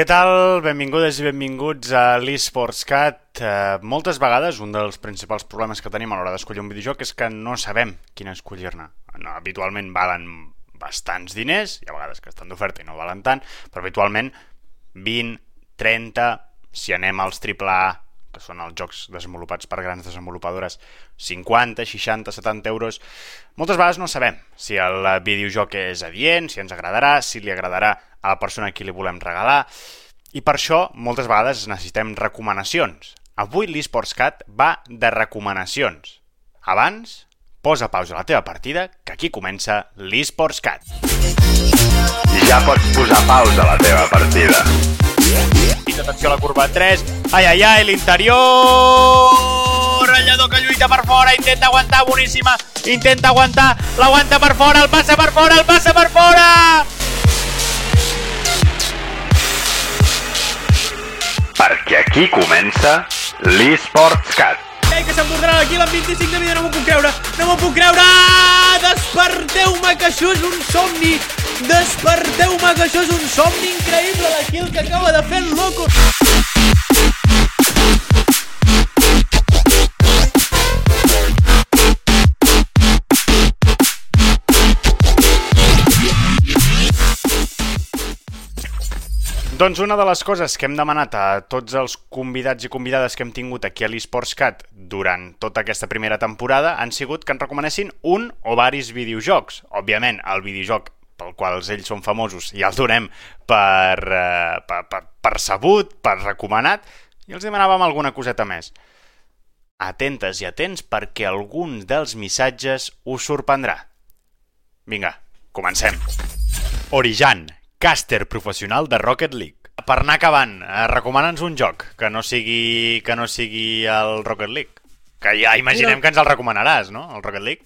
Què tal? Benvingudes i benvinguts a l'eSports Cat. Uh, moltes vegades un dels principals problemes que tenim a l'hora d'escollir un videojoc és que no sabem quin escollir-ne. No, habitualment valen bastants diners, hi ha vegades que estan d'oferta i no valen tant, però habitualment 20, 30, si anem als AAA, que són els jocs desenvolupats per grans desenvolupadores, 50, 60, 70 euros. Moltes vegades no sabem si el videojoc és adient, si ens agradarà, si li agradarà a la persona a qui li volem regalar, i per això moltes vegades necessitem recomanacions. Avui l'eSports Cat va de recomanacions. Abans, posa pausa a la teva partida, que aquí comença l'eSports Cat. Ja pots posar pausa a la teva partida. I atenció a la curva 3. Ai, ai, ai, l'interior! Ratllador que lluita per fora, intenta aguantar, boníssima. Intenta aguantar, l'aguanta per fora, el passa per fora, el passa per fora! Perquè aquí comença l'eSports Cat. Ei, que s'emportarà aquí l'en 25 de vida, no m'ho puc creure, no m'ho puc creure! Desperteu-me, que això és un somni! Desperteu-me, que això és un somni increïble d'aquí el que acaba de fer el loco! Doncs una de les coses que hem demanat a tots els convidats i convidades que hem tingut aquí a l'eSports Cat durant tota aquesta primera temporada han sigut que ens recomanessin un o varis videojocs. Òbviament, el videojoc pel qual ells són famosos ja el donem per, eh, per, per, per sabut, per recomanat, i els demanàvem alguna coseta més. Atentes i atents perquè algun dels missatges us sorprendrà. Vinga, comencem. Orijan, càster professional de Rocket League. Per anar acabant, eh, recomana'ns un joc que no sigui que no sigui el Rocket League. Que ja imaginem Mira. que ens el recomanaràs, no? El Rocket League.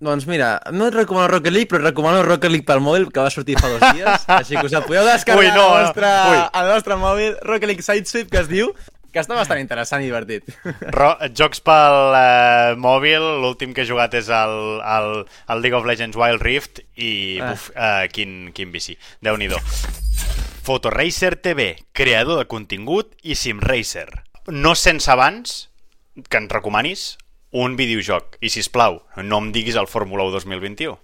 Doncs mira, no et recomano Rocket League, però et recomano Rocket League pel mòbil, que va sortir fa dos dies, així que us el podeu descarregar Ui, no, al, no. vostre, Ui. al vostre mòbil, Rocket League Sideswipe, que es diu, que està bastant interessant i divertit. Ro jocs pel eh, mòbil, l'últim que he jugat és el, el, el League of Legends Wild Rift i Ah. buf, eh, quin, quin bici, déu nhi Photoracer TV, creador de contingut i SimRacer. No sense abans que ens recomanis un videojoc. I, si plau, no em diguis el Fórmula 1 2021.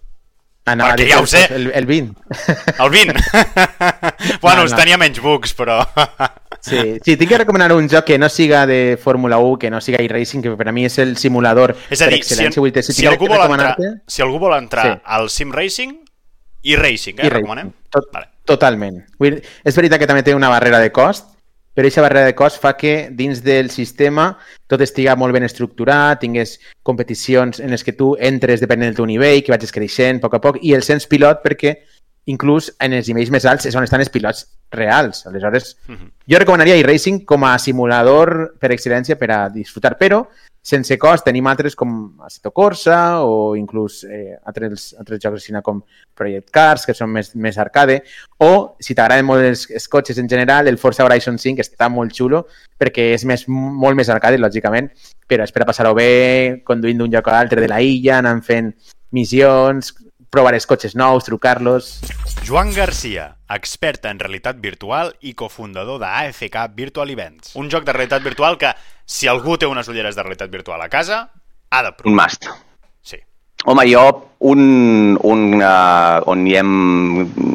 Anava Perquè ja ho sé. El, el 20. El 20! bueno, No, no, no. tenia menys bugs, però... Sí, sí, tinc que recomanar un joc que no siga de Fórmula 1, que no siga iRacing, que per a mi és el simulador És a per dir, si, excel·lència. Vull dir, si, tinc algú vol entrar, si algú vol entrar Sí. al Sim Racing i Racing, eh? i recomanem? Tot, Vale. Totalment. Vull dir, és veritat que també té una barrera de cost, però aquesta barrera de cost fa que dins del sistema tot estiga molt ben estructurat, tingués competicions en les que tu entres depenent del teu nivell, que vagis creixent a poc a poc, i el sens pilot perquè inclús en els nivells més alts és on estan els pilots reals. Aleshores, Mhm. jo recomanaria iRacing com a simulador per excel·lència per a disfrutar, però sense cost tenim altres com Assetto Corsa o inclús eh, altres, altres jocs així com Project Cars, que són més, més arcade, o si t'agraden molt els, els cotxes en general, el Forza Horizon 5 està molt xulo perquè és més, molt més arcade, lògicament, però és per a passar-ho bé, conduint d'un lloc a l'altre de la illa, anant fent missions, provar els cotxes nous, trucar-los... Joan Garcia, expert en realitat virtual i cofundador de AFK Virtual Events. Un joc de realitat virtual que, si algú té unes ulleres de realitat virtual a casa, ha de Un provar. must. Sí. Home, jo, un, un uh, on hi hem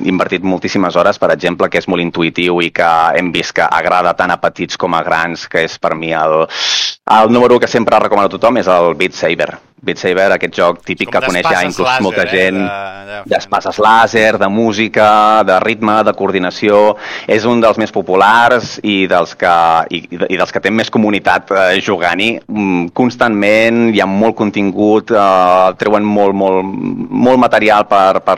invertit moltíssimes hores, per exemple, que és molt intuïtiu i que hem vist que agrada tant a petits com a grans, que és per mi el, el número que sempre recomano a tothom, és el Beat Saber. Beat Saber, aquest joc típic Com que coneix ja d'espases inclús làser, molta eh, gent, de- de- d'espases làser, de música, de ritme, de coordinació. És un dels més populars i dels que, i, i dels que té més comunitat eh, jugant-hi. Mm, Constantment hi ha molt contingut, eh, treuen molt, molt, molt material per, per,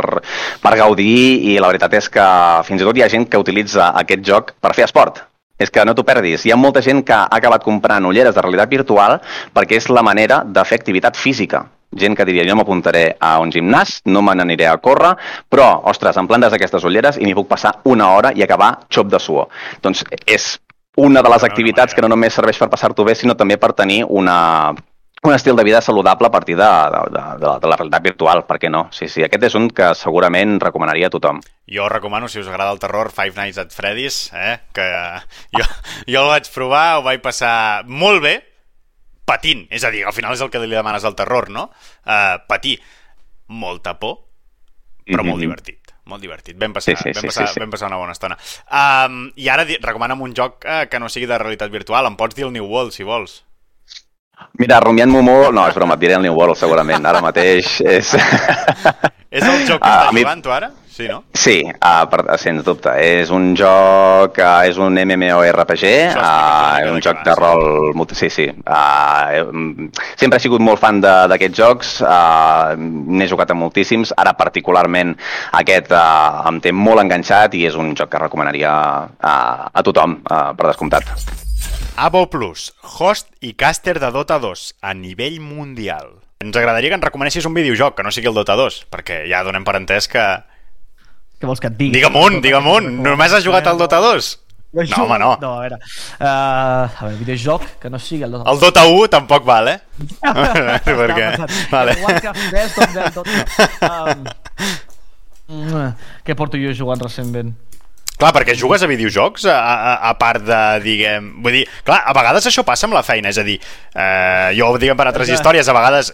per gaudir i la veritat és que fins i tot hi ha gent que utilitza aquest joc per fer esport. És que no t'ho perdis. Hi ha molta gent que ha acabat comprant ulleres de realitat virtual perquè és la manera de fer activitat física. Gent que diria, jo m'apuntaré a un gimnàs, no me n'aniré a córrer, però, ostres, em plantes aquestes ulleres i m'hi puc passar una hora i acabar xop de suor. Doncs és una de les activitats que no només serveix per passar-t'ho bé, sinó també per tenir una, un estil de vida saludable a partir de, de, de, de, la, de la realitat virtual, per què no? Sí, sí, aquest és un que segurament recomanaria a tothom. Jo recomano, si us agrada el terror, Five Nights at Freddy's, eh? que jo, jo el vaig provar, ho vaig passar molt bé, patint. És a dir, al final és el que li demanes al terror, no? Uh, patir. Molta por, però mm -hmm. molt divertit molt divertit. Vam passar, sí, sí, vam, passar, sí, sí. vam passar una bona estona. Um, I ara recomana'm un joc uh, que no sigui de realitat virtual. Em pots dir el New World, si vols. Mira, rumiant molt... No, és broma, et diré el New World, segurament. Ara mateix és... és el joc que uh, estàs mi... jugant, tu, ara? Sí, no? Sí, uh, per, sens dubte. És un joc, uh, és un MMORPG, uh, és un joc de rol... Sí, sí. Uh, sempre he sigut molt fan d'aquests jocs, uh, n'he jugat a moltíssims, ara particularment aquest uh, em té molt enganxat i és un joc que recomanaria uh, a tothom, uh, per descomptat. Abo Plus, host i caster de Dota 2 a nivell mundial. Ens agradaria que ens recomanessis un videojoc que no sigui el Dota 2, perquè ja donem per entès que... Què vols que et digui? Digue'm un, digue'm un. Només has jugat al Dota 2? No, no home, no. No, a veure. Uh, a veure, videojoc que no sigui el Dota 2. El Dota 1 tampoc val, eh? perquè... Vale. Warcraft 3, Dota... Dota. Um, què porto jo jugant recentment? Clar, perquè jugues a videojocs a, a, a part de, diguem... Vull dir, clar, a vegades això passa amb la feina, és a dir, eh, jo, diguem, per altres històries, a vegades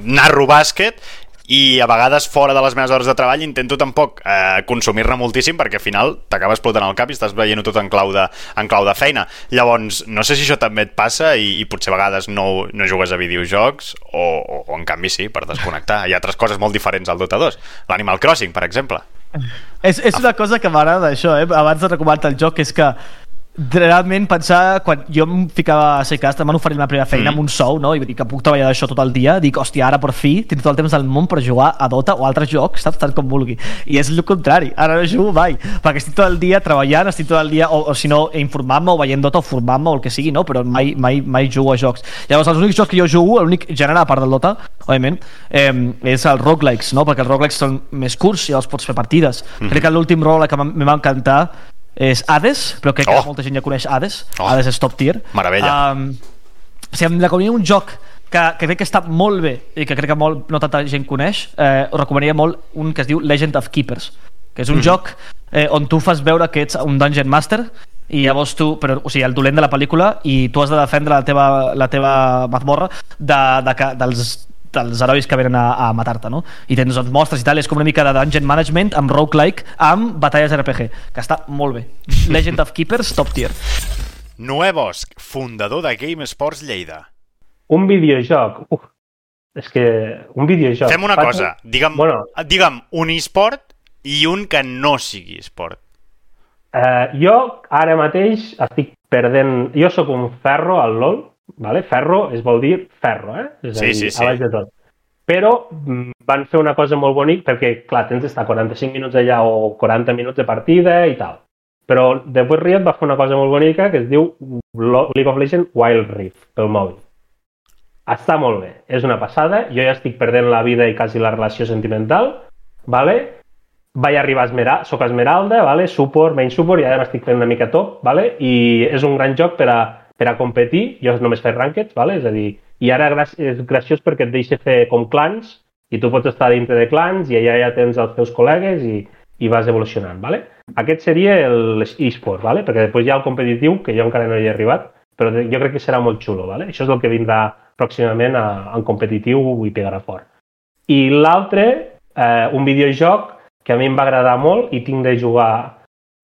narro bàsquet i a vegades fora de les meves hores de treball intento tampoc eh, consumir-ne moltíssim perquè al final t'acaba explotant el cap i estàs veient tot en clau de, en clau de feina. Llavors, no sé si això també et passa i, i potser a vegades no, no jugues a videojocs o, o, o en canvi sí, per desconnectar. Hi ha altres coses molt diferents al Dota 2. L'Animal Crossing, per exemple. És, és una cosa que m'agrada això, eh? abans de recomanar el joc, és que realment pensar, quan jo em ficava a Seicast, em van oferir la primera feina mm. amb un sou, no? i dir que puc treballar d'això tot el dia, dic, hòstia, ara per fi tinc tot el temps del món per jugar a Dota o altres jocs, saps? Tant com vulgui. I és el contrari, ara no jugo mai, perquè estic tot el dia treballant, estic tot el dia, o, o si no, informant-me o veient Dota o formant-me o el que sigui, no? Però mai, mai, mai jugo a jocs. Llavors, els únics jocs que jo jugo, l'únic gènere a part del Dota, òbviament, eh, és el roguelikes, no? Perquè els roguelikes són més curts i els pots fer partides. Mm -hmm. Crec que l'últim roguelike que m'ha encantar és Hades, però crec que oh. molta gent ja coneix Hades. Oh. Hades és top tier. Meravella. Um, si em recomanaria un joc que, que crec que està molt bé i que crec que molt, no tanta gent coneix, eh, us recomanaria molt un que es diu Legend of Keepers, que és un mm. joc eh, on tu fas veure que ets un Dungeon Master i llavors tu, però, o sigui, el dolent de la pel·lícula i tu has de defendre la teva, la teva mazmorra de, de, de, dels dels herois que venen a, a matar-te, no? I tens doncs, mostres i tal, és com una mica de dungeon management amb roguelike, amb batalles RPG, que està molt bé. Legend of Keepers, top tier. Noé Bosch, fundador de Game Sports Lleida. Un videojoc. Uf, és que un videojoc... Fem una cosa, digue'm, bueno, digue'm un esport i un que no sigui esport. Uh, jo ara mateix estic perdent... Jo sóc un ferro al LoL, Vale? Ferro es vol dir ferro, eh? És sí, a dir, sí, sí. a baix de tot. Però mm, van fer una cosa molt bonica perquè, clar, tens d'estar 45 minuts allà o 40 minuts de partida i tal. Però després Riot va fer una cosa molt bonica que es diu League of Legends Wild Rift pel mòbil. Està molt bé, és una passada. Jo ja estic perdent la vida i quasi la relació sentimental, vale? vaig arribar a Esmeralda, soc Esmeralda, vale? support, main support, i ara m'estic fent una mica top, vale? i és un gran joc per a per a competir, jo només faig rankeds, vale? és a dir, i ara és graciós perquè et deixa fer com clans i tu pots estar dintre de clans i allà ja tens els teus col·legues i, i vas evolucionant. Vale? Aquest seria l'e-sport, vale? perquè després hi ha el competitiu, que jo encara no hi he arribat, però jo crec que serà molt xulo. Vale? Això és el que vindrà pròximament a, en competitiu i pegarà fort. I l'altre, eh, un videojoc que a mi em va agradar molt i tinc de jugar...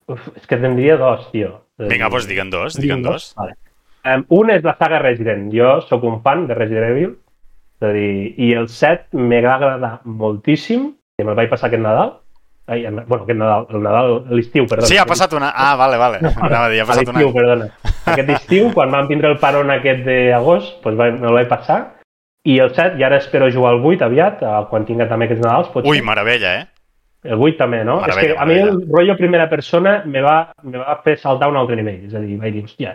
Uf, és que tindria dos, tio. Vinga, doncs digue'n dos, digue'n dos. Vale. Um, un és la saga Resident. Jo sóc un fan de Resident Evil. És a dir, I el 7 me va agradar moltíssim, que me'l vaig passar aquest Nadal. Ai, bueno, aquest Nadal, el Nadal, l'estiu, perdona. Sí, ha passat una... Ah, vale, vale. Anava a dir, ha passat una... perdona. Aquest estiu, quan vam tindre el paron aquest d'agost, doncs me'l vaig passar. I el 7, i ara espero jugar al 8 aviat, quan tinga també aquests Nadals. Potser. Ui, meravella, eh? El 8 també, no? Meravella, és que a meravella. mi el rotllo primera persona me va, me va fer saltar un altre nivell. És a dir, vaig dir, hòstia,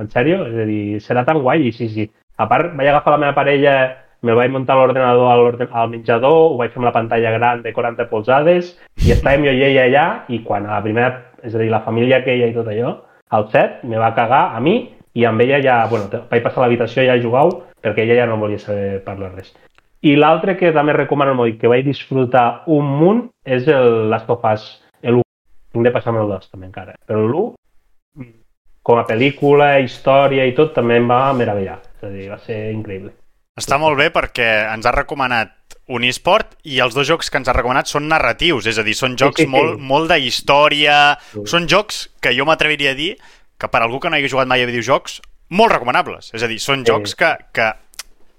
en sèrio? És a dir, serà tan guai? I sí, sí. A part, vaig agafar la meva parella, me vaig muntar l'ordenador al, al menjador, ho vaig fer amb la pantalla gran de 40 polzades, i estàvem jo i ella allà, i quan a la primera, és a dir, la família aquella i tot allò, al set, me va cagar a mi i amb ella ja, bueno, vaig passar a l'habitació ja jugau, perquè ella ja no volia saber parlar res. I l'altre que també recomano molt i que vaig disfrutar un munt és el Last of Us, l'1. Tinc de passar-me el 2 també encara. Però l'1, com a pel·lícula, història i tot, també em va meravellar. És a dir, va ser increïble. Està molt bé perquè ens ha recomanat un eSport i els dos jocs que ens ha recomanat són narratius, és a dir, són jocs sí, sí. molt, molt de història, Sí. són jocs que jo m'atreviria a dir que per algú que no hagi jugat mai a videojocs, molt recomanables. És a dir, són Sí. jocs que, que,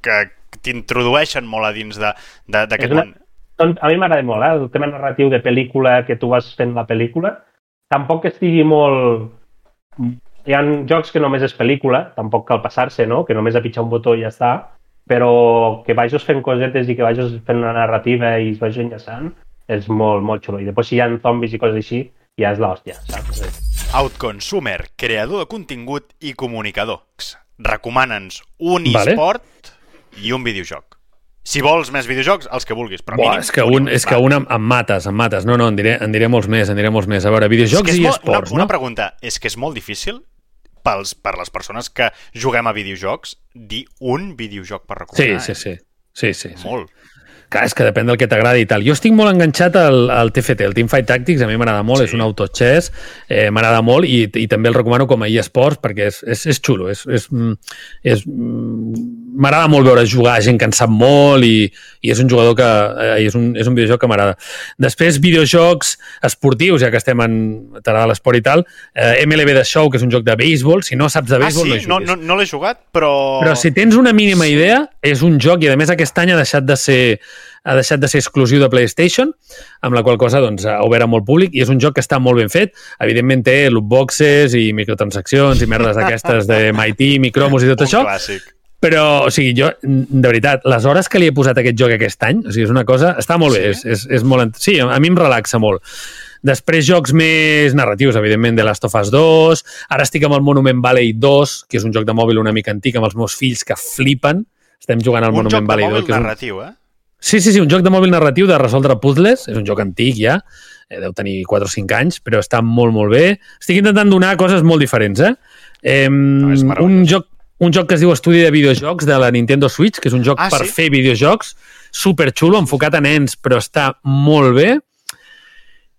que t'introdueixen molt a dins d'aquest una- món. A mi m'agrada molt, eh? el tema narratiu de pel·lícula que tu vas fent la pel·lícula. Tampoc que estigui molt... Hi ha jocs que només és pel·lícula, tampoc cal passar-se, no? que només a pitjar un botó i ja està, però que vagis fent cosetes i que vagis fent una narrativa i es vagis enllaçant és molt, molt xulo. I després si hi ha zombis i coses així, ja és l'hòstia, saps? Outconsumer, creador de contingut i comunicador. Recomana'ns un Vale. eSport i un videojoc. Si vols més videojocs, els que vulguis, però Buah, mínim... és que un, és que un em, em mates, em mates. No, no, en diré, en diré molts més, en diré molts més. A veure, És que videojocs és i molt, esports, una, una no? pregunta, és que és molt difícil pels, per les persones que juguem a videojocs dir un videojoc per Sí, recomanar. sí, sí. Sí, sí, sí. Molt. Clar, és que depèn del que t'agradi i tal. Jo estic molt enganxat al, al TFT, el Teamfight Tactics, a mi m'agrada molt, Sí. sí. és un autochess, eh, m'agrada molt i, i també el recomano com a eSports perquè és, és, és xulo, és, és, mm, és, mm, m'agrada molt veure jugar gent que en sap molt i, i és un jugador que eh, és, un, és un videojoc que m'agrada. Després, videojocs esportius, ja que estem en t'agrada l'esport i tal, eh, MLB The Show, que és un joc de béisbol, si no saps de Ah, béisbol sí? no No, no, no l'he jugat, però... Però si tens una mínima idea, és un joc i a més aquest any ha deixat de ser ha deixat de ser exclusiu de PlayStation, amb la qual cosa doncs, ha obert molt públic i és un joc que està molt ben fet. Evidentment té lootboxes i microtransaccions i merdes d'aquestes de MIT, micromos i tot un això, clàssic. Però, o sigui, jo, de veritat, les hores que li he posat a aquest joc aquest any, o sigui, és una cosa... Està molt bé, és, és, és molt... Sí, a mi em relaxa molt. Després, jocs més narratius, evidentment, de Last of Us 2. Ara estic amb el Monument Valley 2, que és un joc de mòbil una mica antic, amb els meus fills que flipen. Estem jugant al Un Monument joc de Valley 2. mòbil Que és un... narratiu, eh? Sí, sí, sí, un joc de mòbil narratiu de resoldre puzzles. És un joc antic ja, eh, deu tenir 4 o 5 anys, però està molt, molt bé. Estic intentant donar coses molt diferents, eh? eh és un, joc, un joc que es diu Estudi de videojocs de la Nintendo Switch, que és un joc Ah, per sí? fer videojocs, super xulo, enfocat a nens, però està molt bé.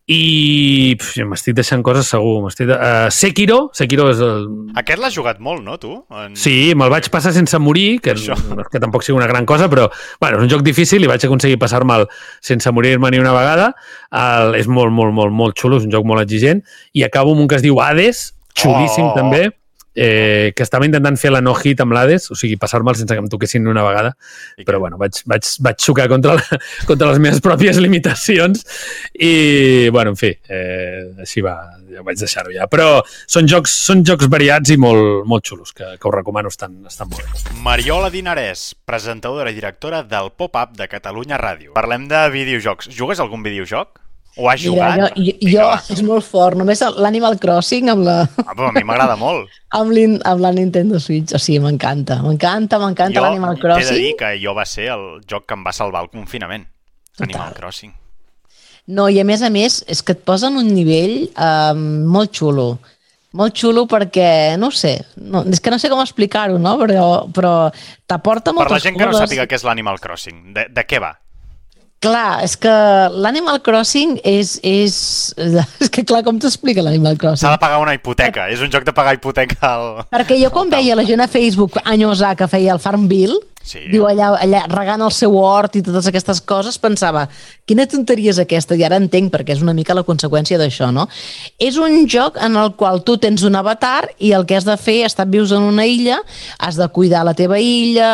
I m'estic deixant coses segur. m'estic De... Uh, Sekiro, Sekiro és el, Aquest l'has jugat molt, no, tu? En... Sí, me'l vaig passar sense morir, que, Això. que tampoc sigui una gran cosa, però bueno, és un joc difícil i vaig aconseguir passar-me'l sense morir-me ni una vegada. El, és molt, molt, molt, molt xulo, és un joc molt exigent. I acabo amb un que es diu Hades, xulíssim Oh. també, eh, que estava intentant fer la no-hit amb l'Hades, o sigui, passar-me'l sense que em toquessin una vegada, però bueno, vaig, vaig, vaig xocar contra, la, contra les meves pròpies limitacions i, bueno, en fi, eh, així va, ja vaig deixar-ho ja. Però són jocs, són jocs variats i molt, molt xulos, que, que us recomano, estan, estan molt bé. Mariola Dinarès, presentadora i directora del Pop-Up de Catalunya Ràdio. Parlem de videojocs. Jugues algun videojoc? O has Mira, jugat? jo, jo, jo va. és molt fort, només l'Animal Crossing amb la, Ah, però a mi m'agrada molt. amb, l'in- amb la Nintendo Switch, o sigui, m'encanta, m'encanta, m'encanta l'Animal t'he de dir Crossing. que jo va ser el joc que em va salvar el confinament. Total. Animal Crossing. No, i a més a més, és que et posen un nivell um, molt xulo. Molt xulo perquè, no sé, no, és que no sé com explicar-ho, no? Però, però t'aporta Per moltes la gent que no coses. sàpiga què és l'Animal Crossing, de, de què va? Clar, és que l'Animal Crossing és, és... És que clar, com t'explica l'Animal Crossing? S'ha de pagar una hipoteca. És un joc de pagar hipoteca al... Perquè jo quan veia la gent a Facebook anyosar que feia el Farmville, Sí. diu allà, allà regant el seu hort i totes aquestes coses, pensava, quina tonteria és aquesta? I ara entenc perquè és una mica la conseqüència d'això, no? És un joc en el qual tu tens un avatar i el que has de fer, estar vius en una illa, has de cuidar la teva illa,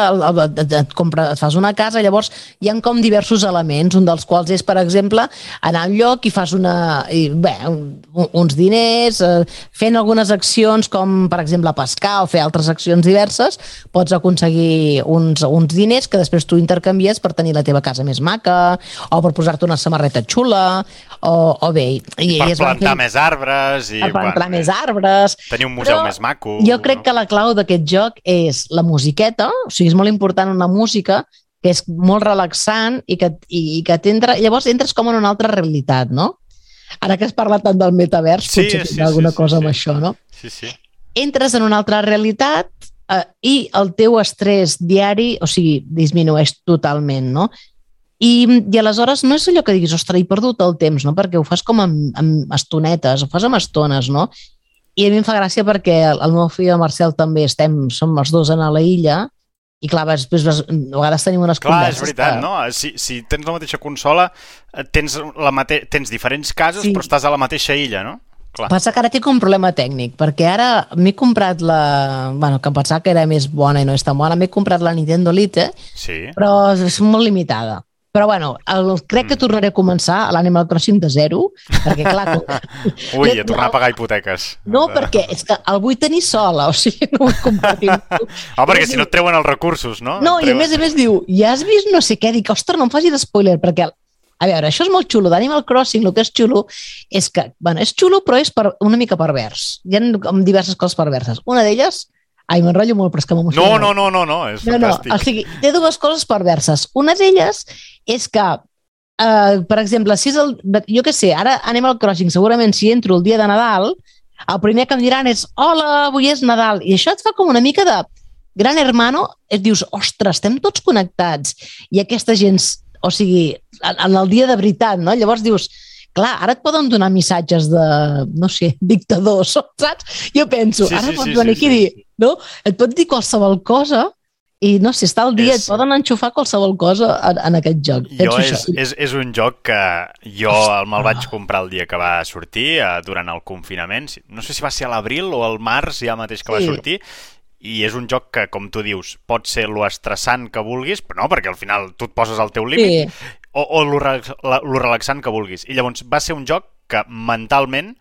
et, et, compra, et fas una casa, llavors hi han com diversos elements, un dels quals és, per exemple, anar al lloc i fas una, i, bé, un, uns diners, eh, fent algunes accions com, per exemple, pescar o fer altres accions diverses, pots aconseguir uns, uns diners que després tu intercanvies per tenir la teva casa més maca o per posar-te una samarreta xula o, o bé... I, Per i es van plantar fent- més arbres i... per plantar bueno, més arbres. Tenir un museu Però més maco. Jo crec no? que la clau d'aquest joc és la musiqueta, o sigui, és molt important una música que és molt relaxant i que, i, i que t'entra... Llavors entres com en una altra realitat, no? Ara que has parlat tant del metavers, Sí, potser sí, alguna sí, sí, cosa sí. amb això, no? Sí, sí. entres en una altra realitat eh, i el teu estrès diari, o sigui, disminueix totalment, no? I, I aleshores no és allò que diguis, ostres, he perdut el temps, no? Perquè ho fas com amb, amb estonetes, ho fas amb estones, no? I a mi em fa gràcia perquè el, el meu fill i el Marcel també estem, som els dos en a la illa, i clar, després, vas, a vegades tenim unes Clar, és converses veritat, que- no? Si, si tens la mateixa consola, eh, tens, la mate... tens diferents cases, Sí. però estàs a la mateixa illa, no? Clar. Passa que ara tinc un problema tècnic, perquè ara m'he comprat la... Bueno, que em pensava que era més bona i no és tan bona, m'he comprat la Nintendo Lite, Sí. però és molt limitada. Però bueno, el, crec que tornaré a començar a l'Animal Crossing de zero, perquè clar... Com... Ui, a tornar a pagar hipoteques. No, perquè és que el vull tenir sola, o sigui, no vull compartir. Ah, perquè si no et treuen els recursos, no? No, i a més a més diu, ja has vist no sé què? Dic, ostres, no em facis spoiler, perquè, a veure, això és molt xulo. D'Animal Crossing, el que és xulo és que, bueno, és xulo, però és per, una mica pervers. Hi ha diverses coses perverses. Una d'elles, ai, m'enrotllo molt, però és que m'emociono. No, no, no, no, no, és No, no, fantàstic. o sigui, té dues coses perverses. Una d'elles és que, eh, per exemple, si és el, jo què sé, ara Animal Crossing, segurament si entro el dia de Nadal, el primer que em diran és hola, avui és Nadal, i això et fa com una mica de gran hermano, et dius, ostres, estem tots connectats, i aquesta gent, o sigui, en, el dia de veritat, no? Llavors dius, clar, ara et poden donar missatges de, no sé, dictadors, saps? Jo penso, Sí, ara sí, pots sí, venir sí, aquí sí, dir, no? Et pot dir qualsevol cosa i no sé, està al dia, És- et poden enxufar qualsevol cosa en, en aquest joc. Jo és, això. és, és un joc que jo me'l vaig comprar el dia que va sortir, eh, durant el confinament. No sé si va ser a l'abril o al març ja mateix que va Sí. sortir, i és un joc que, com tu dius, pot ser lo estressant que vulguis, però no, perquè al final tu et poses al teu límit, Sí, o, o lo, la- lo relaxant que vulguis. I llavors va ser un joc que mentalment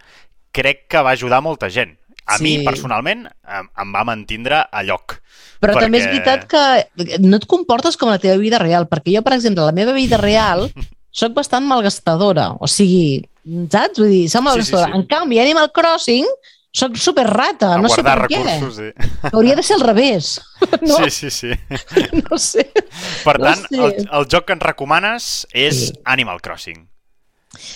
crec que va ajudar molta gent. A Sí. mi, personalment, em, em va mantindre a lloc. però perquè- també és veritat que no et comportes com la teva vida real, perquè jo, per exemple, la meva vida real sóc bastant malgastadora, o sigui, saps? Vull dir, soc malgastadora. sí. En canvi, Animal Crossing, sóc super rata, A no sé per què. recursos, sí. Hauria de ser al revés, no? Sí, sí, sí. No sé. Per No tant, sé. el, el joc que ens recomanes és Sí. Animal Crossing.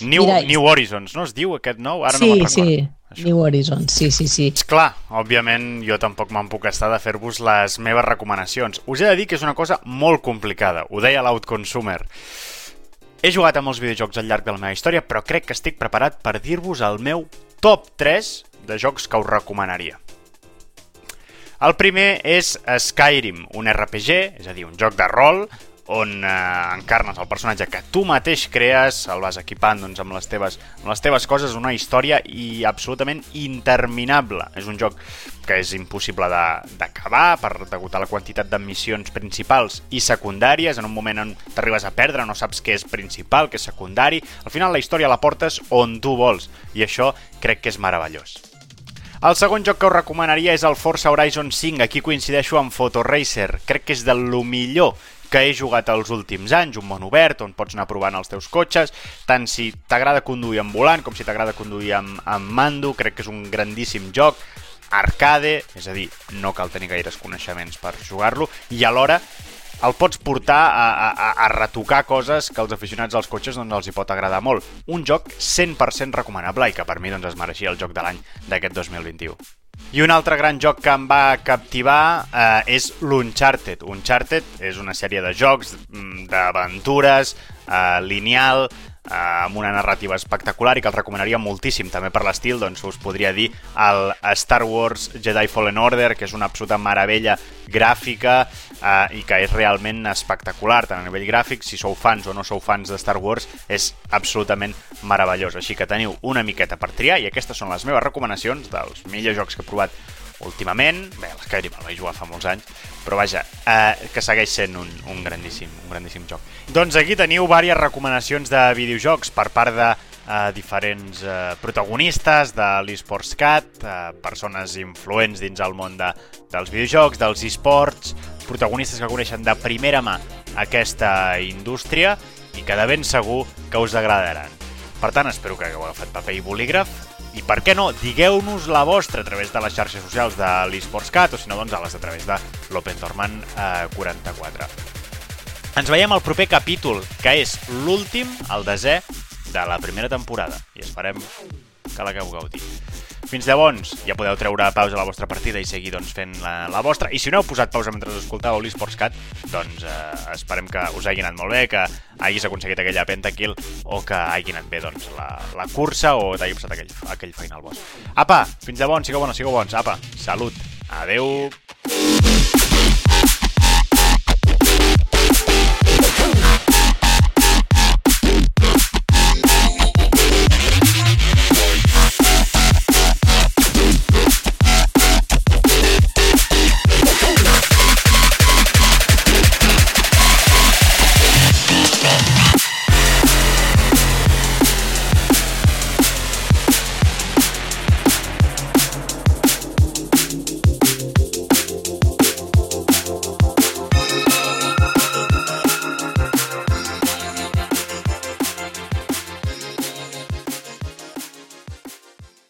New, Mira, New Horizons, no es diu aquest nou? Ara sí, no me'n recordo. sí, Això. New Horizon, sí, sí, sí. És clar, òbviament jo tampoc me'n puc estar de fer-vos les meves recomanacions. Us he de dir que és una cosa molt complicada, ho deia l'Outconsumer. He jugat a molts videojocs al llarg de la meva història, però crec que estic preparat per dir-vos el meu top 3 de jocs que us recomanaria. El primer és Skyrim, un RPG, és a dir, un joc de rol, on eh, encarnes el personatge que tu mateix crees, el vas equipant doncs, amb, les teves, amb les teves coses, una història i absolutament interminable. És un joc que és impossible d'acabar per degut a la quantitat de missions principals i secundàries. En un moment on t'arribes a perdre, no saps què és principal, què és secundari. Al final la història la portes on tu vols i això crec que és meravellós. El segon joc que us recomanaria és el Forza Horizon 5. Aquí coincideixo amb Photoracer. Crec que és de lo millor que he jugat els últims anys, un món obert on pots anar provant els teus cotxes, tant si t'agrada conduir amb volant com si t'agrada conduir amb, amb mando, crec que és un grandíssim joc, arcade, és a dir, no cal tenir gaires coneixements per jugar-lo, i alhora el pots portar a, a, a- retocar coses que als aficionats als cotxes doncs, els hi pot agradar molt. Un joc 100% recomanable i que per mi doncs, es mereixia el joc de l'any d'aquest 2021. I un altre gran joc que em va captivar eh, és l'Uncharted. Uncharted és una sèrie de jocs mm, d'aventures, eh, lineal, amb una narrativa espectacular i que el recomanaria moltíssim. També per l'estil, doncs us podria dir el Star Wars Jedi Fallen Order, que és una absoluta meravella gràfica eh, i que és realment espectacular, tant a nivell gràfic, si sou fans o no sou fans de Star Wars, és absolutament meravellós. Així que teniu una miqueta per triar i aquestes són les meves recomanacions dels millors jocs que he provat últimament. Bé, l'Skyrim el vaig jugar fa molts anys, però vaja, eh, que segueix sent un, un, grandíssim, un grandíssim joc. Doncs aquí teniu diverses recomanacions de videojocs per part de eh, diferents eh, protagonistes de l'eSports Cat, eh, persones influents dins el món de, dels videojocs, dels esports, protagonistes que coneixen de primera mà aquesta indústria i que de ben segur que us agradaran. Per tant, espero que hagueu agafat paper i bolígraf i per què no, digueu-nos la vostra a través de les xarxes socials de l'eSportsCat o si no, doncs a les a través de l'OpenTorman eh, 44. Ens veiem al proper capítol, que és l'últim, el desè, de la primera temporada. I esperem que l'hagueu gaudit. Fins llavors, ja podeu treure pausa a la vostra partida i seguir doncs, fent la, la vostra. I si no heu posat pausa mentre escoltàveu l'eSports Cat, doncs eh, esperem que us hagi anat molt bé, que hagis aconseguit aquella pentakill o que hagi anat bé doncs, la, la cursa o t'hagi passat aquell, aquell final boss. Apa, fins llavors, sigueu bons, sigueu bons. Apa, salut. Adeu.